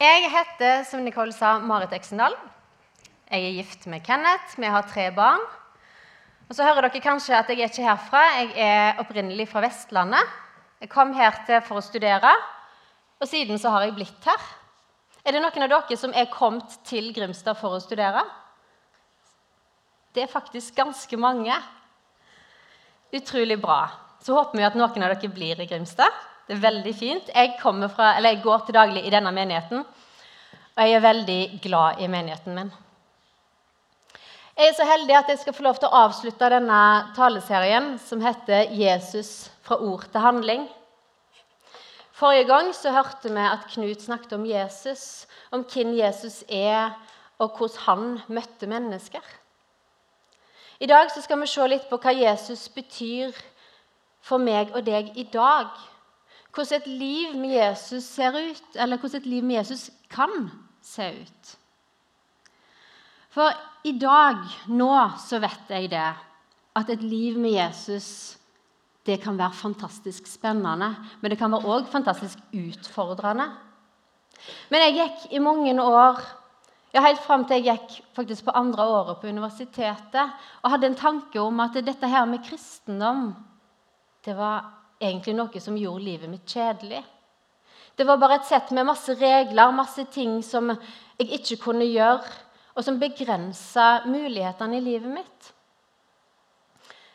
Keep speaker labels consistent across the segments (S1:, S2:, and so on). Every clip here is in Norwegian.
S1: Jeg heter, som Nicole sa, Marit Øksendal. Jeg er gift med Kenneth. Vi har tre barn. Og så hører dere kanskje at jeg er ikke herfra. Jeg er opprinnelig fra Vestlandet. Jeg kom her til for å studere, og siden så har jeg blitt her. Er det noen av dere som er kommet til Grimstad for å studere? Det er faktisk ganske mange. Utrolig bra. Så håper vi at noen av dere blir i Grimstad. Det er veldig fint. Jeg, fra, jeg går til daglig i denne menigheten, og jeg er veldig glad i menigheten min. Jeg er så heldig at jeg skal få lov til å avslutte denne taleserien som heter 'Jesus fra ord til handling'. Forrige gang så hørte vi at Knut snakket om Jesus, om hvem Jesus er, og hvordan han møtte mennesker. I dag så skal vi se litt på hva Jesus betyr for meg og deg i dag. Hvordan et liv med Jesus ser ut, eller hvordan et liv med Jesus kan se ut. For i dag, nå, så vet jeg det, at et liv med Jesus det kan være fantastisk spennende, men det kan være òg fantastisk utfordrende. Men jeg gikk i mange år, ja, helt fram til jeg gikk faktisk på andre året på universitetet, og hadde en tanke om at dette her med kristendom det var egentlig noe som gjorde livet mitt kjedelig. Det var bare et sett med masse regler, masse ting som jeg ikke kunne gjøre, og som begrensa mulighetene i livet mitt.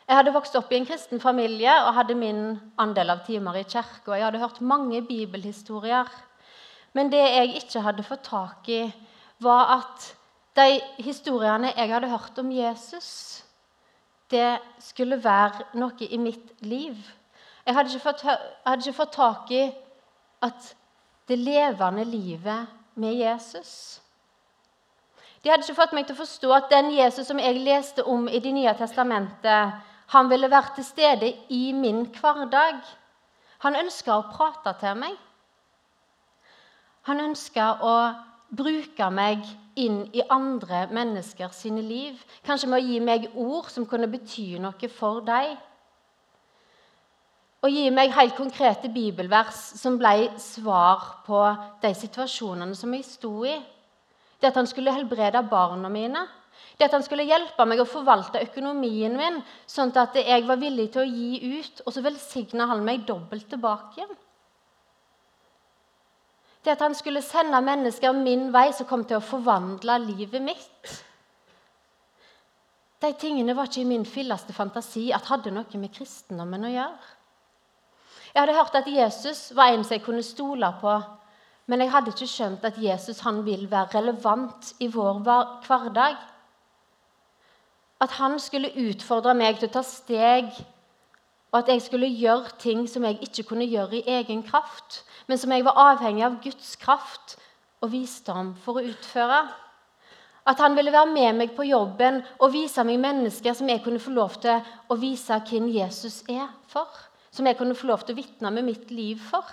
S1: Jeg hadde vokst opp i en kristen familie og hadde min andel av timer i kirka. Jeg hadde hørt mange bibelhistorier. Men det jeg ikke hadde fått tak i, var at de historiene jeg hadde hørt om Jesus, det skulle være noe i mitt liv. Jeg hadde ikke fått, hadde ikke fått tak i at det levende livet med Jesus De hadde ikke fått meg til å forstå at den Jesus som jeg leste om i Det nye testamentet, han ville vært til stede i min hverdag. Han ønska å prate til meg. Han ønska å bruke meg inn i andre mennesker sine liv. Kanskje med å gi meg ord som kunne bety noe for dem. Og gi meg helt konkrete bibelvers som ble svar på de situasjonene som jeg sto i. Det at han skulle helbrede barna mine. Det at han skulle hjelpe meg å forvalte økonomien min, sånn at jeg var villig til å gi ut, og så velsigna han meg dobbelt tilbake igjen. Det at han skulle sende mennesker min vei som kom til å forvandle livet mitt. De tingene var ikke i min filleste fantasi at hadde noe med kristendommen å gjøre. Jeg hadde hørt at Jesus var en som jeg kunne stole på, men jeg hadde ikke skjønt at Jesus han vil være relevant i vår hverdag. At han skulle utfordre meg til å ta steg, og at jeg skulle gjøre ting som jeg ikke kunne gjøre i egen kraft, men som jeg var avhengig av Guds kraft og visdom for å utføre. At han ville være med meg på jobben og vise meg mennesker som jeg kunne få lov til å vise hvem Jesus er for. Som jeg kunne få lov til å vitne med mitt liv for.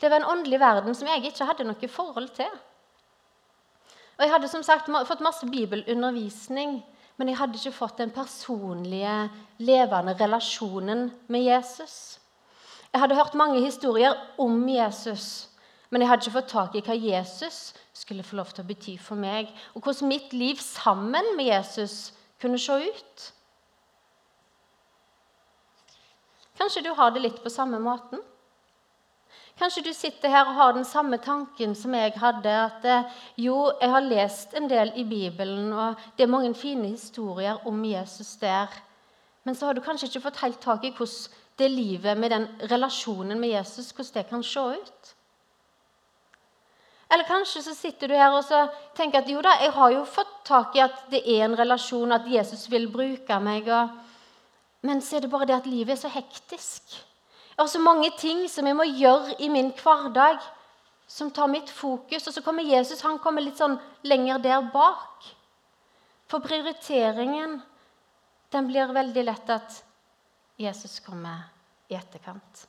S1: Det var en åndelig verden som jeg ikke hadde noe forhold til. Og Jeg hadde som sagt fått masse bibelundervisning, men jeg hadde ikke fått den personlige, levende relasjonen med Jesus. Jeg hadde hørt mange historier om Jesus, men jeg hadde ikke fått tak i hva Jesus skulle få lov til å bety for meg, og hvordan mitt liv sammen med Jesus kunne se ut. Kanskje du har det litt på samme måten? Kanskje du sitter her og har den samme tanken som jeg hadde. At eh, jo, jeg har lest en del i Bibelen, og det er mange fine historier om Jesus der. Men så har du kanskje ikke fått helt tak i hvordan det livet med den relasjonen med Jesus hvordan det kan se ut. Eller kanskje så sitter du her og tenker at jo da, jeg har jo fått tak i at det er en relasjon, at Jesus vil bruke meg. Og... Men så er det bare det at livet er så hektisk. Jeg har så mange ting som jeg må gjøre i min hverdag, som tar mitt fokus. Og så kommer Jesus han kommer litt sånn lenger der bak. For prioriteringen den blir veldig lett at Jesus kommer i etterkant.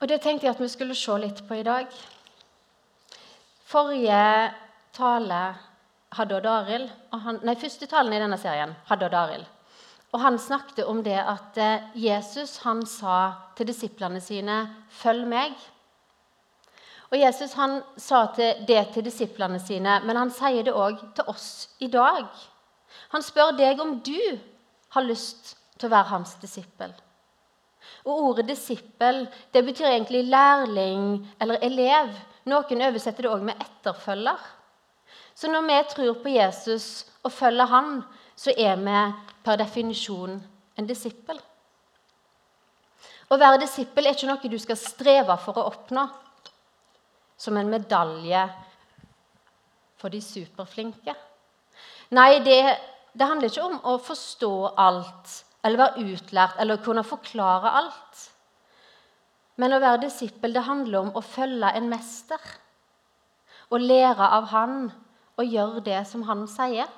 S1: Og Det tenkte jeg at vi skulle se litt på i dag. Forrige tale hadde Odd han, Nei, første talen i denne serien hadde Odd Arild. Og Han snakket om det at eh, Jesus han sa til disiplene sine 'Følg meg'. Og Jesus han sa det til disiplene sine, men han sier det òg til oss i dag. Han spør deg om du har lyst til å være hans disippel. Og Ordet 'disippel' det betyr egentlig lærling eller elev. Noen oversetter det òg med etterfølger. Så når vi tror på Jesus og følger han, så er vi per definisjon en disippel. Å være disippel er ikke noe du skal streve for å oppnå som en medalje for de superflinke. Nei, det, det handler ikke om å forstå alt eller være utlært eller kunne forklare alt. Men å være disippel det handler om å følge en mester. Å lære av han og gjør det som han sier.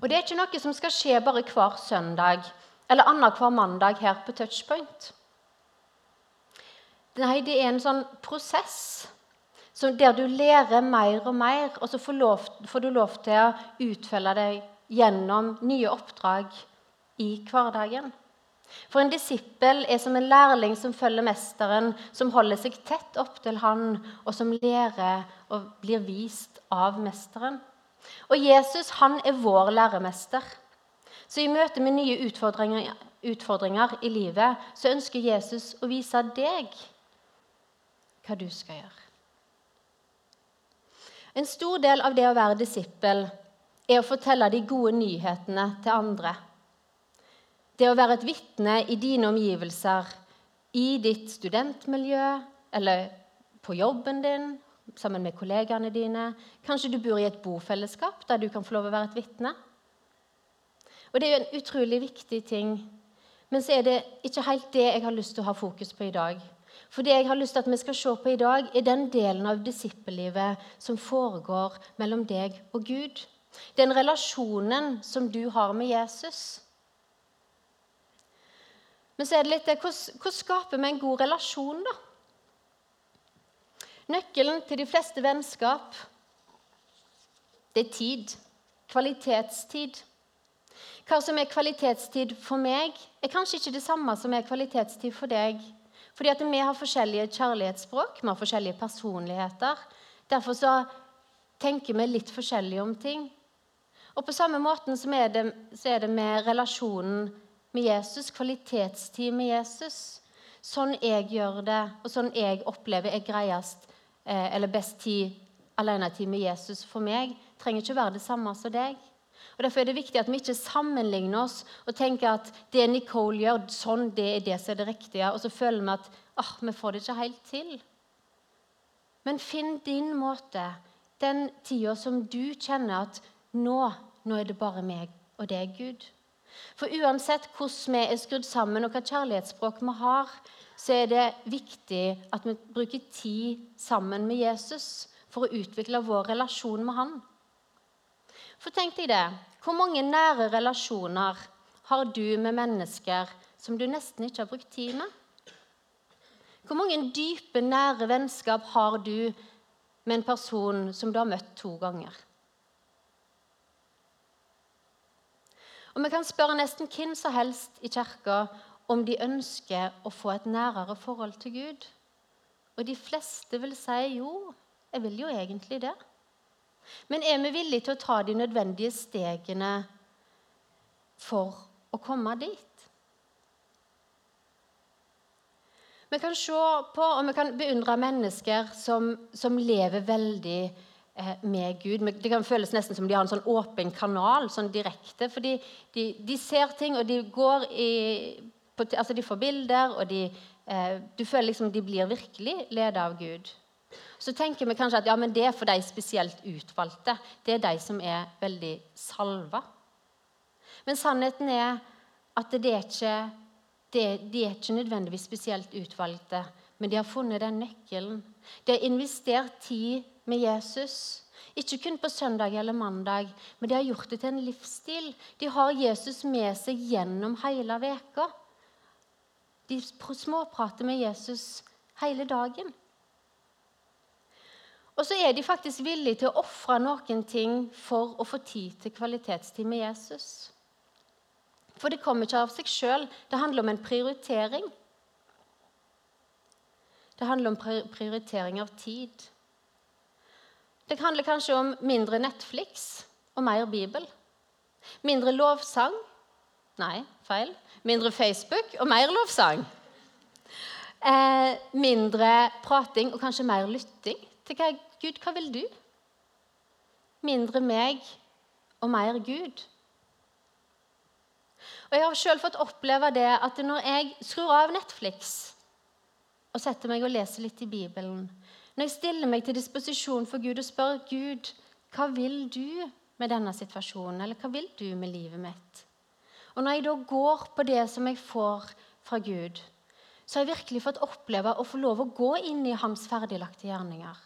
S1: Og det er ikke noe som skal skje bare hver søndag eller annenhver mandag her på Touchpoint. Nei, det er en sånn prosess der du lærer mer og mer, og så får, lov, får du lov til å utfølge deg gjennom nye oppdrag i hverdagen. For en disippel er som en lærling som følger mesteren, som holder seg tett opp til han, og som lærer og blir vist av mesteren. Og Jesus han er vår læremester. Så i møte med nye utfordringer, utfordringer i livet så ønsker Jesus å vise deg hva du skal gjøre. En stor del av det å være disippel er å fortelle de gode nyhetene til andre. Det å være et vitne i dine omgivelser, i ditt studentmiljø eller på jobben din, sammen med kollegaene dine. Kanskje du bor i et bofellesskap der du kan få lov å være et vitne. Og Det er jo en utrolig viktig ting. Men så er det ikke helt det jeg har lyst til å ha fokus på i dag. For det jeg har lyst til at vi skal se på i dag, er den delen av disippellivet som foregår mellom deg og Gud. Den relasjonen som du har med Jesus. Men så er det litt det, hvordan, skaper vi en god relasjon, da? Nøkkelen til de fleste vennskap det er tid. Kvalitetstid. Hva som er kvalitetstid for meg, er kanskje ikke det samme som er kvalitetstid for deg. Fordi at vi har forskjellige kjærlighetsspråk, vi har forskjellige personligheter. Derfor så tenker vi litt forskjellig om ting. Og på samme måten så er, det, så er det med relasjonen med Jesus, kvalitetstid med Jesus. Sånn jeg gjør det, og sånn jeg opplever er greiest Eh, eller best tid alenetid med Jesus for meg, trenger ikke være det samme som deg. Og Derfor er det viktig at vi ikke sammenligner oss og tenker at det Nicole gjør, sånn, det er det som er det riktige, og så føler vi at ah, vi får det ikke helt til. Men finn din måte, den tida som du kjenner at nå, nå er det bare meg og er Gud. For uansett hvordan vi er skrudd sammen, og hva kjærlighetsspråk vi har, så er det viktig at vi bruker tid sammen med Jesus for å utvikle vår relasjon med han. For tenk deg det. Hvor mange nære relasjoner har du med mennesker som du nesten ikke har brukt tid med? Hvor mange dype, nære vennskap har du med en person som du har møtt to ganger? Og Vi kan spørre nesten hvem som helst i kirka om de ønsker å få et nærere forhold til Gud. Og de fleste vil si jo, jeg vil jo egentlig det. Men er vi villige til å ta de nødvendige stegene for å komme dit? Vi kan se på og vi kan beundre mennesker som, som lever veldig med Gud. Det kan føles nesten som de har en sånn åpen kanal, sånn direkte. For de, de, de ser ting, og de går i, på, altså De får bilder, og de, eh, du føler liksom de blir virkelig ledet av Gud. Så tenker vi kanskje at ja, men det er for de spesielt utvalgte. Det er de som er veldig salva. Men sannheten er at det er ikke, det, de er ikke nødvendigvis spesielt utvalgte, men de har funnet den nøkkelen. De har investert tid med Jesus. Ikke kun på søndag eller mandag, men de har gjort det til en livsstil. De har Jesus med seg gjennom hele veka. De småprater med Jesus hele dagen. Og så er de faktisk villige til å ofre noen ting for å få tid til kvalitetstid med Jesus. For det kommer ikke av seg sjøl. Det handler om en prioritering. Det handler om prioritering av tid. Det handler kanskje om mindre Netflix og mer Bibel. Mindre lovsang. Nei, feil. Mindre Facebook og mer lovsang. Eh, mindre prating og kanskje mer lytting til hva Gud, hva vil du? Mindre meg og mer Gud. Og Jeg har selv fått oppleve det at når jeg skrur av Netflix og setter meg og leser litt i Bibelen, når jeg stiller meg til disposisjon for Gud og spør Gud, hva vil du med denne situasjonen, eller hva vil du med livet mitt? Og Når jeg da går på det som jeg får fra Gud, så har jeg virkelig fått oppleve å få lov å gå inn i hans ferdiglagte gjerninger.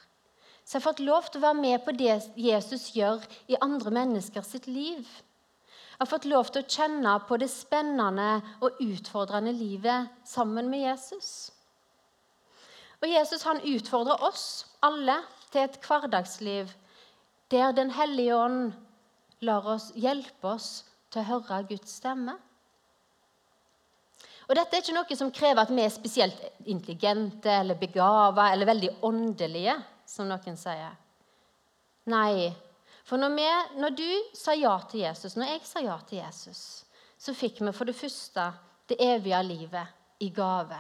S1: Så jeg har fått lov til å være med på det Jesus gjør i andre mennesker sitt liv. Jeg har fått lov til å kjenne på det spennende og utfordrende livet sammen med Jesus. Og Jesus han utfordrer oss alle til et hverdagsliv der Den hellige ånd lar oss hjelpe oss til å høre Guds stemme. Og Dette er ikke noe som krever at vi er spesielt intelligente eller begava eller veldig åndelige som noen sier. Nei. For når, vi, når du sa ja til Jesus, når jeg sa ja til Jesus, så fikk vi for det første det evige livet i gave.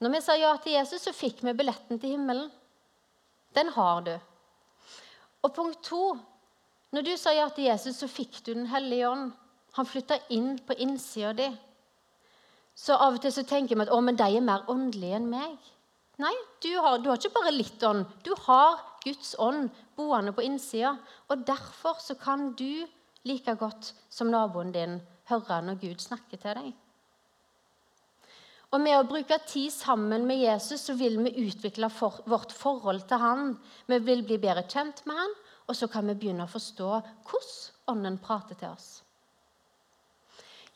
S1: Når vi sa ja til Jesus, så fikk vi billetten til himmelen. Den har du. Og punkt to Når du sa ja til Jesus, så fikk du Den hellige ånd. Han flytta inn på innsida di. Så av og til så tenker vi at å, men de er mer åndelige enn meg. Nei, du har, du har, ikke bare litt ånd. Du har Guds ånd boende på innsida. Og derfor så kan du like godt som naboen din høre når Gud snakker til deg. Og Med å bruke tid sammen med Jesus så vil vi utvikle for, vårt forhold til han. Vi vil bli bedre kjent med han, og så kan vi begynne å forstå hvordan Ånden prater til oss.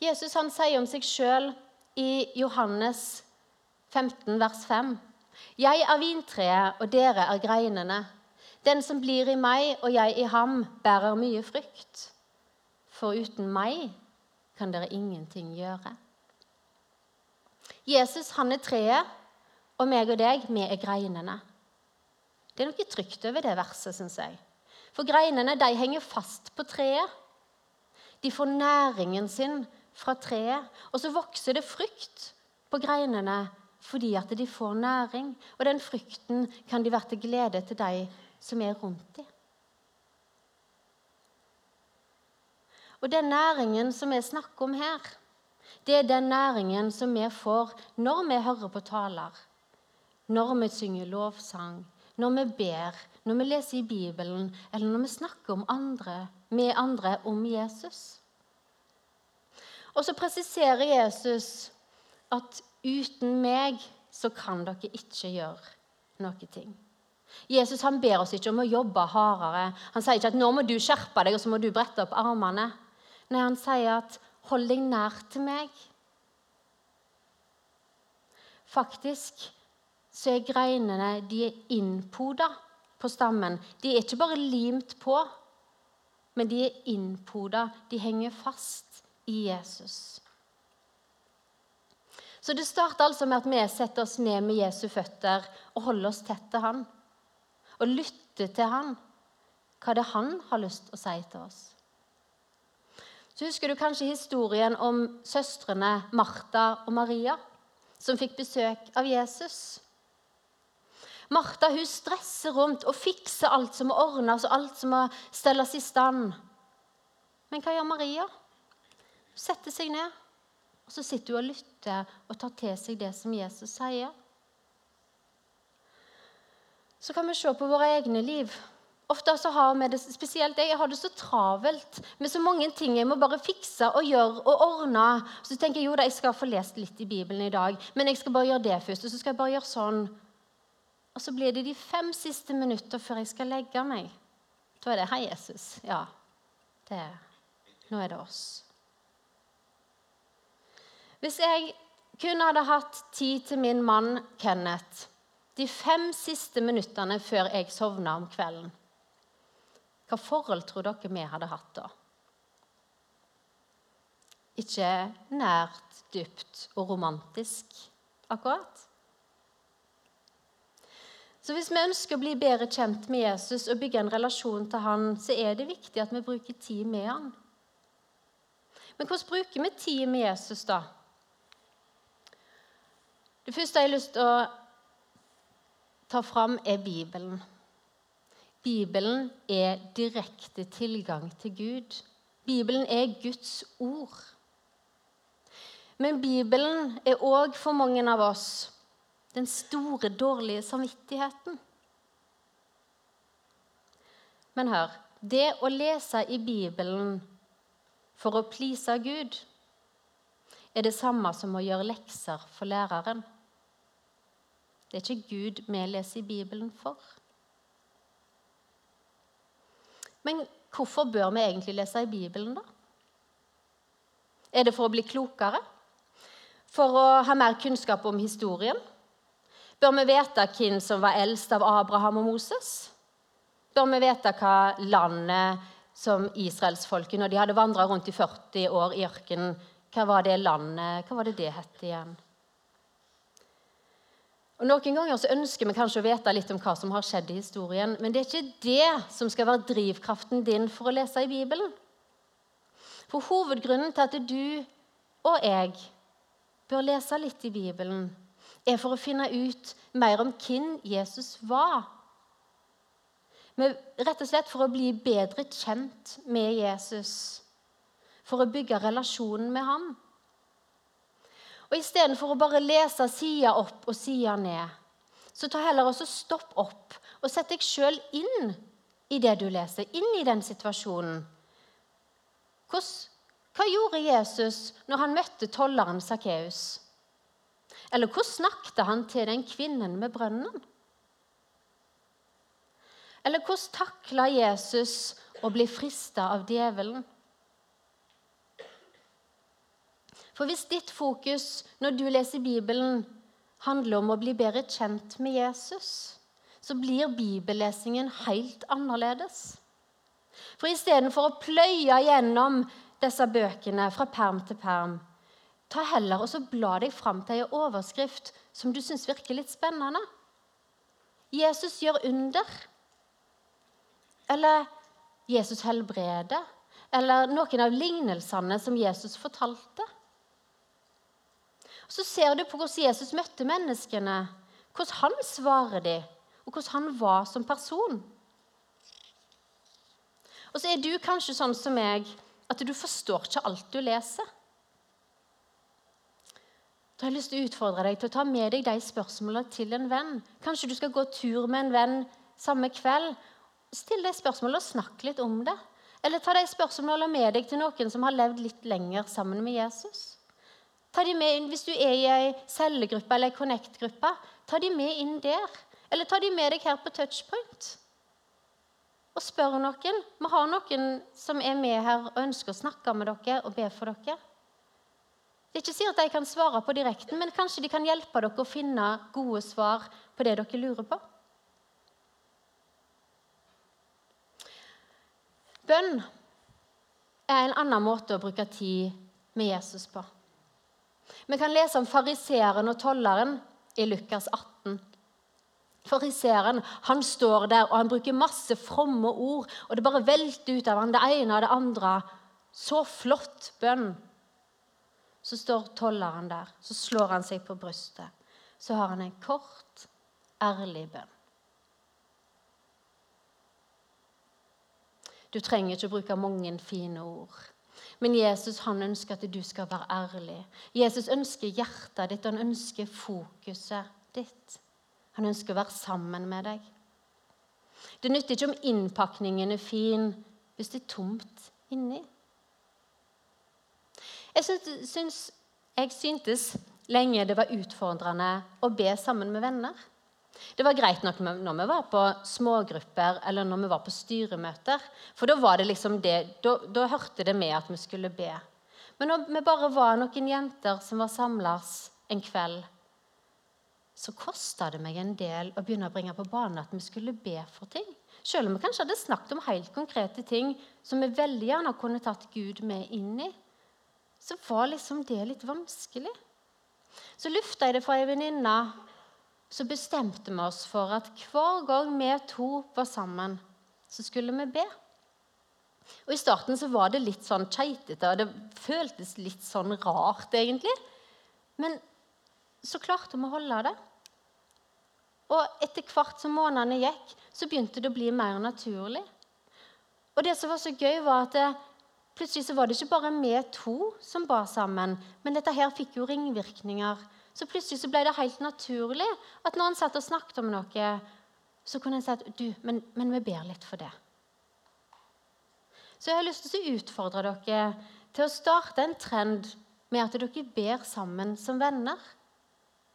S1: Jesus han sier om seg sjøl i Johannes 15, vers 5. Jeg er vintreet, og dere er greinene. Den som blir i meg og jeg i ham, bærer mye frykt. For uten meg kan dere ingenting gjøre. Jesus han er treet, og meg og deg, vi er greinene. Det er noe trygt over det verset, syns jeg. For greinene de henger fast på treet. De får næringen sin fra treet, og så vokser det frukt på greinene fordi at de får næring. Og den frykten kan de være til glede til de som er rundt dem. Og den næringen som vi snakker om her, det er den næringen som vi får når vi hører på taler, når vi synger lovsang, når vi ber, når vi leser i Bibelen, eller når vi snakker om andre, med andre om Jesus. Og så presiserer Jesus at Uten meg så kan dere ikke gjøre noe ting. Jesus han ber oss ikke om å jobbe hardere. Han sier ikke at nå må du skjerpe deg og så må du brette opp armene. Nei, han sier at hold deg nær til meg. Faktisk så er greinene de er innpoda på stammen. De er ikke bare limt på, men de er innpoda. De henger fast i Jesus. Så det starter altså med at vi setter oss ned med Jesu føtter og holder oss tett til han. Og lytter til han, hva det er han har lyst til å si til oss. Så husker du kanskje historien om søstrene Martha og Maria, som fikk besøk av Jesus. Martha hun stresser rundt og fikser alt som må ordnes og alt som må stelles i stand. Men hva gjør Maria? Hun setter seg ned og så sitter hun og lytter og tar til seg det som Jesus sier. Så kan vi se på våre egne liv. Ofte så har vi det, spesielt jeg, har det så travelt med så mange ting jeg må bare fikse og gjøre og ordne. Så tenker jeg jo da, jeg skal få lest litt i Bibelen i dag, men jeg skal bare gjøre det først. Og så skal jeg bare gjøre sånn. Og så blir det de fem siste minutter før jeg skal legge meg. Da er det 'Hei, Jesus'. Ja, det, er nå er det oss. Hvis jeg kun hadde hatt tid til min mann Kenneth, de fem siste minuttene før jeg sovna om kvelden, hva forhold tror dere vi hadde hatt da? Ikke nært, dypt og romantisk, akkurat. Så hvis vi ønsker å bli bedre kjent med Jesus og bygge en relasjon til han, så er det viktig at vi bruker tid med han. Men hvordan bruker vi tid med Jesus, da? Det første jeg har lyst til å ta fram, er Bibelen. Bibelen er direkte tilgang til Gud. Bibelen er Guds ord. Men Bibelen er òg for mange av oss den store, dårlige samvittigheten. Men hør det å lese i Bibelen for å please Gud er det samme som å gjøre lekser for læreren. Det er ikke Gud vi leser i Bibelen for. Men hvorfor bør vi egentlig lese i Bibelen, da? Er det for å bli klokere? For å ha mer kunnskap om historien? Bør vi vite hvem som var eldst av Abraham og Moses? Bør vi vite hva landet som israelsfolket, når de hadde vandra rundt i 40 år i ørkenen, hva var det landet hva var det det het igjen? Og Noen ganger så ønsker vi kanskje å vite litt om hva som har skjedd i historien, men det er ikke det som skal være drivkraften din for å lese i Bibelen. For hovedgrunnen til at du og jeg bør lese litt i Bibelen, er for å finne ut mer om hvem Jesus var. Men rett og slett for å bli bedre kjent med Jesus. For å bygge relasjonen med ham. Og Istedenfor å bare lese sida opp og sida ned, så ta heller også stopp opp og sett deg sjøl inn i det du leser, inn i den situasjonen. hva gjorde Jesus når han møtte tolleren Sakkeus? Eller hvordan snakket han til den kvinnen med brønnen? Eller hvordan takla Jesus å bli frista av djevelen? For hvis ditt fokus når du leser Bibelen, handler om å bli bedre kjent med Jesus, så blir bibellesingen helt annerledes. For istedenfor å pløye gjennom disse bøkene fra perm til perm, Ta heller og så bla deg fram til ei overskrift som du syns virker litt spennende. Jesus gjør under. Eller Jesus helbreder. Eller noen av lignelsene som Jesus fortalte. Så ser du på hvordan Jesus møtte menneskene, hvordan han svarer dem, og hvordan han var som person. Og så er du kanskje sånn som meg at du forstår ikke alt du leser. Da har jeg lyst til å utfordre deg til å ta med deg de spørsmålene til en venn. Kanskje du skal gå tur med en venn samme kveld. Still de spørsmålene og snakk litt om det. Eller ta de spørsmålene med deg til noen som har levd litt lenger sammen med Jesus. Ta de med, inn Hvis du er i ei cellegruppe eller ei Connect-gruppe, ta de med inn der. Eller ta de med deg her på Touchpoint. Og spør noen. Vi har noen som er med her og ønsker å snakke med dere og be for dere. Det er ikke sikkert de kan svare på direkten, men kanskje de kan hjelpe dere å finne gode svar på det dere lurer på. Bønn er en annen måte å bruke tid med Jesus på. Vi kan lese om fariseeren og tolleren i Lukas 18. Fariseeren han står der og han bruker masse fromme ord, og det bare velter ut av ham det ene og det andre. Så flott bønn så står tolleren der. Så slår han seg på brystet. Så har han en kort, ærlig bønn. Du trenger ikke å bruke mange fine ord. Men Jesus han ønsker at du skal være ærlig. Jesus ønsker hjertet ditt, og han ønsker fokuset ditt. Han ønsker å være sammen med deg. Det nytter ikke om innpakningen er fin hvis det er tomt inni. Jeg, syns, jeg syntes lenge det var utfordrende å be sammen med venner. Det var greit nok når vi var på smågrupper eller når vi var på styremøter. For da var det liksom det, da, da hørte det med at vi skulle be. Men når vi bare var noen jenter som var samlas en kveld, så kosta det meg en del å begynne å bringe på banen at vi skulle be for ting. Selv om vi kanskje hadde snakket om helt konkrete ting som vi veldig gjerne kunne tatt Gud med inn i, så var liksom det litt vanskelig. Så lufta jeg det for ei venninne. Så bestemte vi oss for at hver gang vi to var sammen, så skulle vi be. Og I starten så var det litt sånn keitete, og det føltes litt sånn rart, egentlig. Men så klarte vi å holde det. Og etter hvert som månedene gikk, så begynte det å bli mer naturlig. Og det som var så gøy, var at det, plutselig så var det ikke bare vi to som ba sammen, men dette her fikk jo ringvirkninger. Så plutselig så ble det helt naturlig at når han satt og snakket om noe, så kunne en si at du, men, men vi ber litt for det. Så jeg har lyst til å utfordre dere til å starte en trend med at dere ber sammen som venner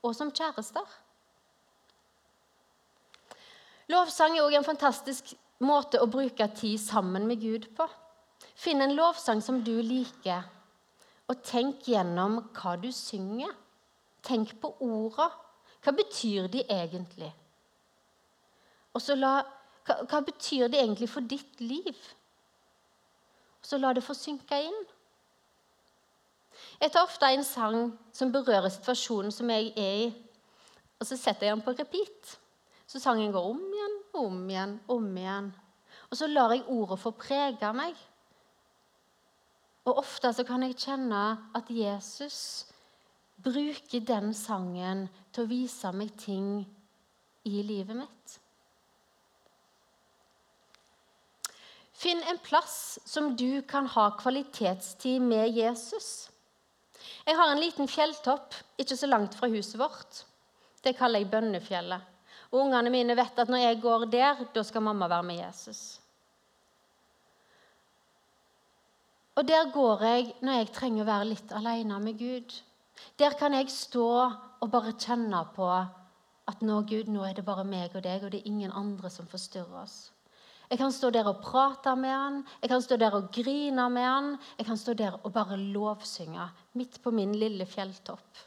S1: og som kjærester. Lovsang er òg en fantastisk måte å bruke tid sammen med Gud på. Finn en lovsang som du liker, og tenk gjennom hva du synger. Tenk på orda. Hva betyr de egentlig? Og så la, hva, hva betyr de egentlig for ditt liv? Og så la det få synke inn. Jeg tar ofte en sang som berører situasjonen som jeg er i, og så setter jeg den på repeat. Så sangen går om igjen, om igjen, om igjen. Og så lar jeg ordet få prege meg. Og ofte så kan jeg kjenne at Jesus bruker den sangen til å vise meg ting i livet mitt. Finn en plass som du kan ha kvalitetstid med Jesus. Jeg har en liten fjelltopp ikke så langt fra huset vårt. Det kaller jeg Bønnefjellet. Og Ungene mine vet at når jeg går der, da skal mamma være med Jesus. Og der går jeg når jeg trenger å være litt alene med Gud. Der kan jeg stå og bare kjenne på at nå, Gud, nå er det bare meg og deg, og det er ingen andre som forstyrrer oss. Jeg kan stå der og prate med han, jeg kan stå der og grine med han. Jeg kan stå der og bare lovsynge midt på min lille fjelltopp.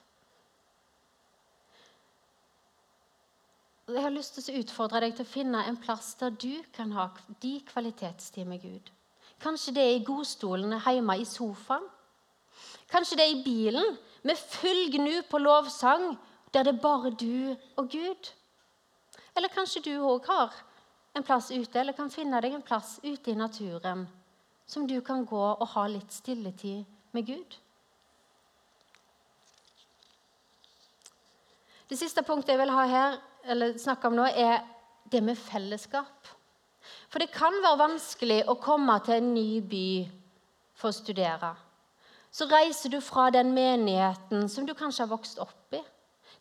S1: Jeg har lyst til å utfordre deg til å finne en plass der du kan ha de kvalitetstid med Gud. Kanskje det er i godstolen hjemme i sofaen. Kanskje det er i bilen med full gnu på lovsang, der det er bare du og Gud. Eller kanskje du òg har en plass ute, eller kan finne deg en plass ute i naturen som du kan gå og ha litt stilletid med Gud. Det siste punktet jeg vil ha her, eller snakke om nå, er det med fellesskap. For det kan være vanskelig å komme til en ny by for å studere. Så reiser du fra den menigheten som du kanskje har vokst opp i.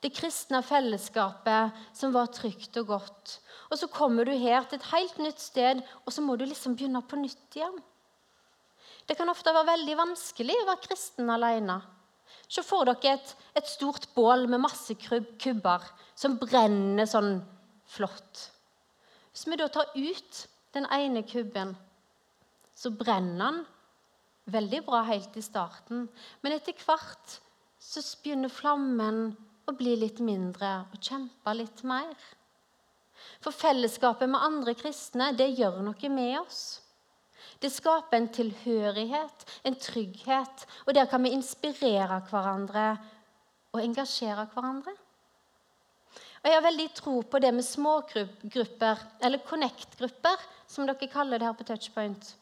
S1: Det kristne fellesskapet som var trygt og godt. Og så kommer du her til et helt nytt sted, og så må du liksom begynne på nytt igjen. Det kan ofte være veldig vanskelig å være kristen alene. Så får dere et, et stort bål med masse kubber som brenner sånn flott. Hvis vi da tar ut den ene kubben, så brenner den veldig bra helt i starten. Men etter hvert så begynner flammen å bli litt mindre og kjempe litt mer. For fellesskapet med andre kristne det gjør noe med oss. Det skaper en tilhørighet, en trygghet, og der kan vi inspirere hverandre og engasjere hverandre. Og Jeg har veldig tro på det med smågrupper, eller connect-grupper, som dere kaller det her på Touchpoint.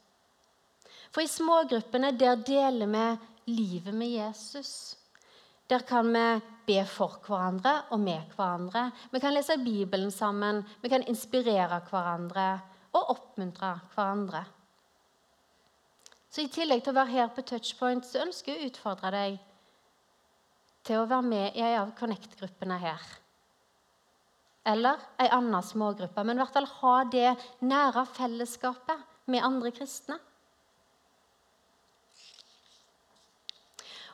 S1: For i smågruppene der deler vi livet med Jesus. Der kan vi be for hverandre og med hverandre. Vi kan lese Bibelen sammen, vi kan inspirere hverandre og oppmuntre hverandre. Så I tillegg til å være her på Touchpoint så ønsker jeg å utfordre deg til å være med i en av Connect-gruppene her. Eller en annen smågruppe, men i hvert fall ha det nære fellesskapet med andre kristne.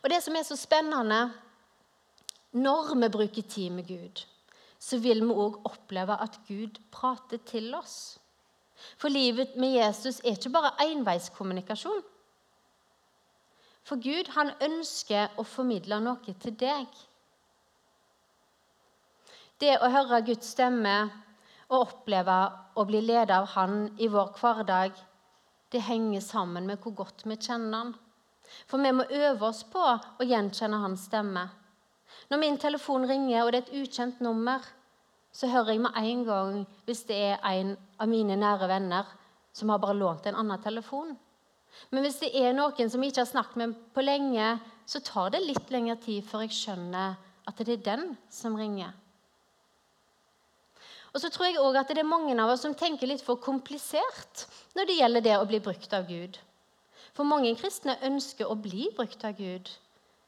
S1: Og Det som er så spennende når vi bruker tid med Gud, så vil vi òg oppleve at Gud prater til oss. For livet med Jesus er ikke bare enveiskommunikasjon. For Gud han ønsker å formidle noe til deg. Det å høre Guds stemme og oppleve å bli ledet av Han i vår hverdag, det henger sammen med hvor godt vi kjenner Han. For vi må øve oss på å gjenkjenne Hans stemme. Når min telefon ringer, og det er et ukjent nummer, så hører jeg med en gang hvis det er en av mine nære venner som har bare lånt en annen telefon. Men hvis det er noen som jeg ikke har snakket med på lenge, så tar det litt lengre tid før jeg skjønner at det er den som ringer. Og så tror jeg også at det er mange av oss som tenker litt for komplisert når det gjelder det å bli brukt av Gud. For mange kristne ønsker å bli brukt av Gud.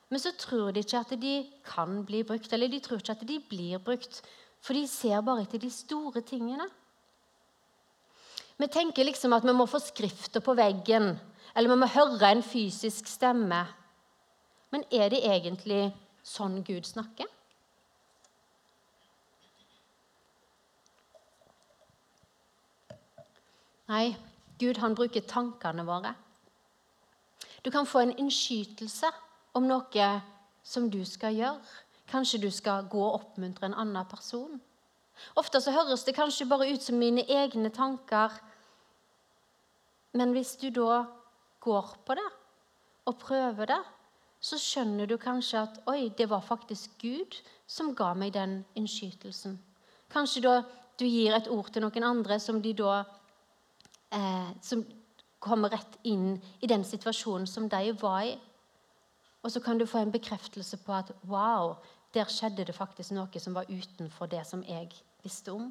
S1: Men så tror de ikke at de kan bli brukt, eller de tror ikke at de blir brukt. For de ser bare etter de store tingene. Vi tenker liksom at vi må få skrifter på veggen, eller vi må høre en fysisk stemme. Men er det egentlig sånn Gud snakker? Nei, Gud han bruker tankene våre. Du kan få en innskytelse om noe som du skal gjøre. Kanskje du skal gå og oppmuntre en annen person. Ofte så høres det kanskje bare ut som mine egne tanker. Men hvis du da går på det og prøver det, så skjønner du kanskje at oi, det var faktisk Gud som ga meg den innskytelsen. Kanskje da du gir et ord til noen andre som de da eh, som kommer rett inn i den situasjonen som de var i. Og så kan du få en bekreftelse på at wow, der skjedde det faktisk noe som var utenfor det som jeg visste om.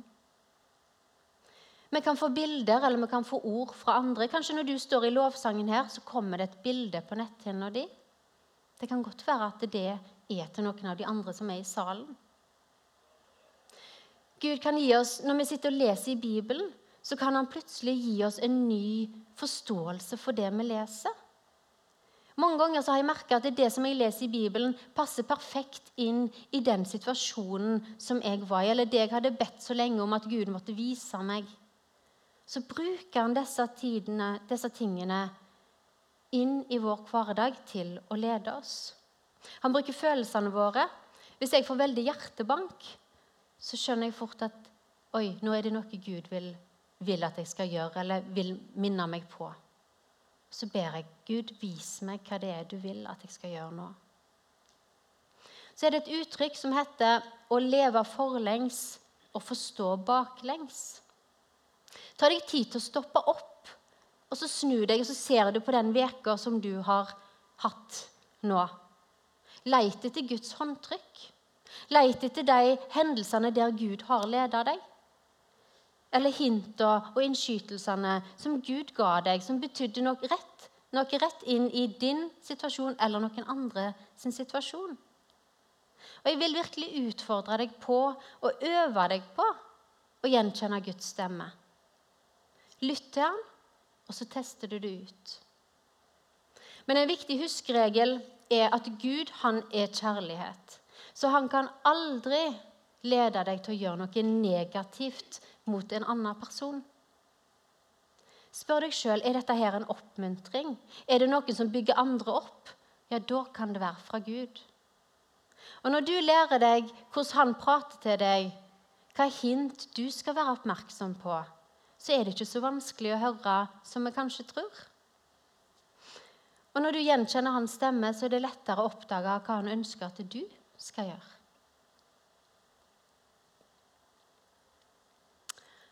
S1: Vi kan få bilder eller vi kan få ord fra andre. Kanskje når du står i lovsangen her, så kommer det et bilde på netthinna di. Det kan godt være at det er til noen av de andre som er i salen. Gud kan gi oss, Når vi sitter og leser i Bibelen, så kan han plutselig gi oss en ny forståelse for det vi leser. Mange ganger har jeg merka at det som jeg leser i Bibelen, passer perfekt inn i den situasjonen som jeg var i, eller det jeg hadde bedt så lenge om at Gud måtte vise meg. Så bruker han disse, tidene, disse tingene inn i vår hverdag til å lede oss. Han bruker følelsene våre. Hvis jeg får veldig hjertebank, så skjønner jeg fort at oi, nå er det noe Gud vil vil at jeg skal gjøre, eller vil minne meg på. Så ber jeg Gud, vis meg hva det er du vil at jeg skal gjøre nå. Så er det et uttrykk som heter 'å leve forlengs og forstå baklengs'. Ta deg tid til å stoppe opp, og så snu deg og så ser du på den veka som du har hatt nå. Leit etter Guds håndtrykk. Leit etter de hendelsene der Gud har ledet deg eller hintene og innskytelsene som Gud ga deg, som betydde noe rett, noe rett inn i din situasjon eller noen andre sin situasjon. Og Jeg vil virkelig utfordre deg på og øve deg på å gjenkjenne Guds stemme. Lytt til han, og så tester du det ut. Men en viktig huskeregel er at Gud han er kjærlighet. Så han kan aldri lede deg til å gjøre noe negativt mot en annen person. Spør deg sjøl er dette her en oppmuntring. Er det noen som bygger andre opp? Ja, da kan det være fra Gud. Og Når du lærer deg hvordan han prater til deg, hva hint du skal være oppmerksom på, så er det ikke så vanskelig å høre som vi kanskje tror. Og Når du gjenkjenner hans stemme, så er det lettere å oppdage hva han ønsker at du skal gjøre.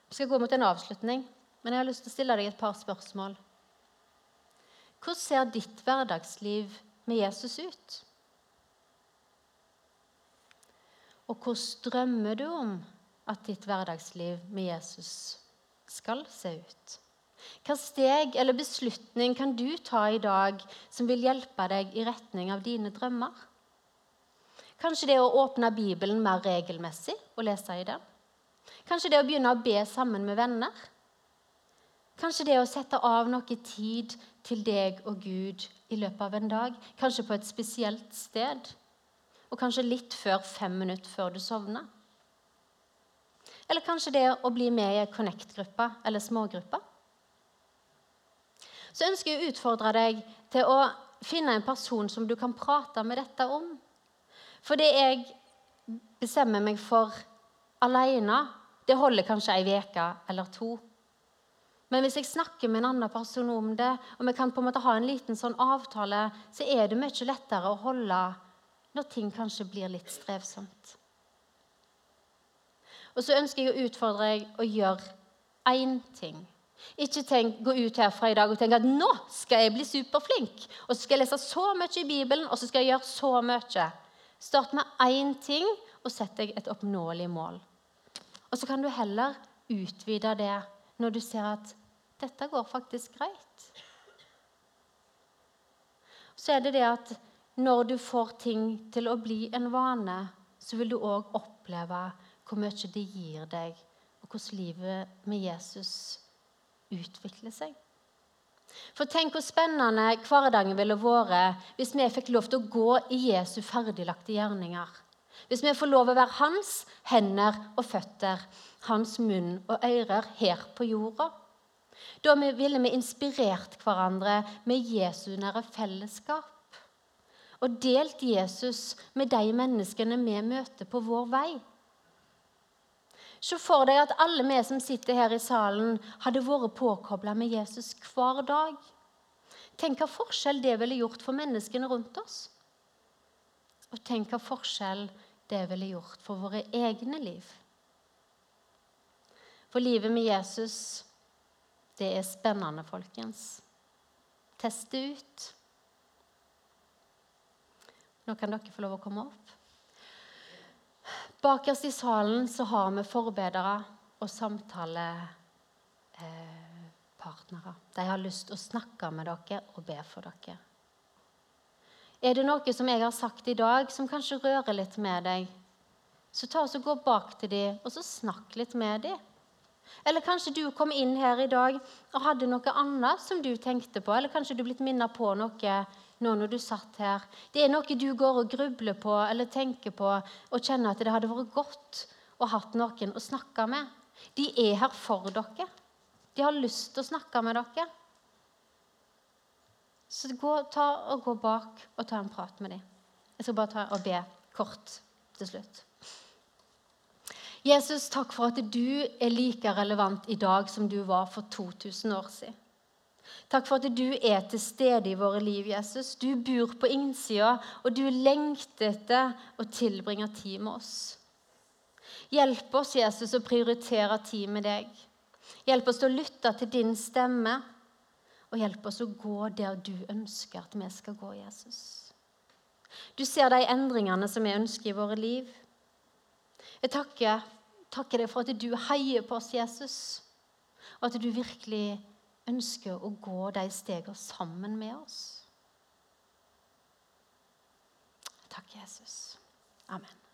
S1: Vi skal gå mot en avslutning, men jeg har lyst til å stille deg et par spørsmål. Hvordan ser ditt hverdagsliv med Jesus ut? Og hvordan drømmer du om at ditt hverdagsliv med Jesus skal se ut? Hva steg eller beslutning kan du ta i dag som vil hjelpe deg i retning av dine drømmer? Kanskje det å åpne Bibelen mer regelmessig og lese i den? Kanskje det å begynne å be sammen med venner. Kanskje det å sette av noe tid til deg og Gud i løpet av en dag. Kanskje på et spesielt sted. Og kanskje litt før fem minutter før du sovner. Eller kanskje det å bli med i Connect-gruppa eller smågruppa? Så ønsker jeg å utfordre deg til å finne en person som du kan prate med dette om. For det jeg bestemmer meg for alene, det holder kanskje ei uke eller to. Men hvis jeg snakker med en annen person om det, og vi kan på en måte ha en liten sånn avtale, så er det mye lettere å holde når ting kanskje blir litt strevsomt. Og så ønsker jeg å utfordre deg å gjøre én ting. Ikke tenk, gå ut herfra i dag og tenke at nå skal jeg bli superflink. Og så skal jeg lese så mye i Bibelen, og så skal jeg gjøre så mye. Start med én ting, og sett deg et oppnåelig mål. Og så kan du heller utvide det når du ser at dette går faktisk greit. Så er det det at når du får ting til å bli en vane, så vil du òg oppleve hvor mye det gir deg, og hvordan livet med Jesus utvikler seg. For tenk hvor spennende hverdagen ville vært hvis vi fikk lov til å gå i Jesu ferdiglagte gjerninger. Hvis vi får lov å være hans hender og føtter, hans munn og ører her på jorda. Da ville vi inspirert hverandre med Jesu nære fellesskap. Og delt Jesus med de menneskene vi møter på vår vei. Se for deg at alle vi som sitter her i salen, hadde vært påkobla med Jesus hver dag. Tenk hva forskjell det ville gjort for menneskene rundt oss. Og tenk hva forskjell det ville gjort for våre egne liv. For livet med Jesus, det er spennende, folkens. Test det ut. Nå kan dere få lov å komme opp. Bakerst i salen så har vi forbedere og samtalepartnere. De har lyst til å snakke med dere og be for dere. Er det noe som jeg har sagt i dag, som kanskje rører litt med deg, så ta og gå bak til dem og så snakk litt med dem. Eller kanskje du kom inn her i dag og hadde noe annet som du tenkte på. Eller kanskje du er blitt minnet på noe nå når du satt her. Det er noe du går og grubler på eller tenker på og kjenner at det hadde vært godt å hatt noen å snakke med. De er her for dere. De har lyst til å snakke med dere. Så gå, ta og gå bak og ta en prat med dem. Jeg skal bare ta og be kort til slutt. Jesus, takk for at du er like relevant i dag som du var for 2000 år siden. Takk for at du er til stede i våre liv, Jesus. Du bor på innsida, og du lengter etter å tilbringe tid med oss. Hjelp oss, Jesus, å prioritere tid med deg. Hjelp oss til å lytte til din stemme, og hjelp oss å gå der du ønsker at vi skal gå, Jesus. Du ser de endringene som vi ønsker i våre liv. Jeg takker, takker deg for at du heier på oss, Jesus, og at du virkelig ønsker å gå de stegene sammen med oss. Takk, Jesus. Amen.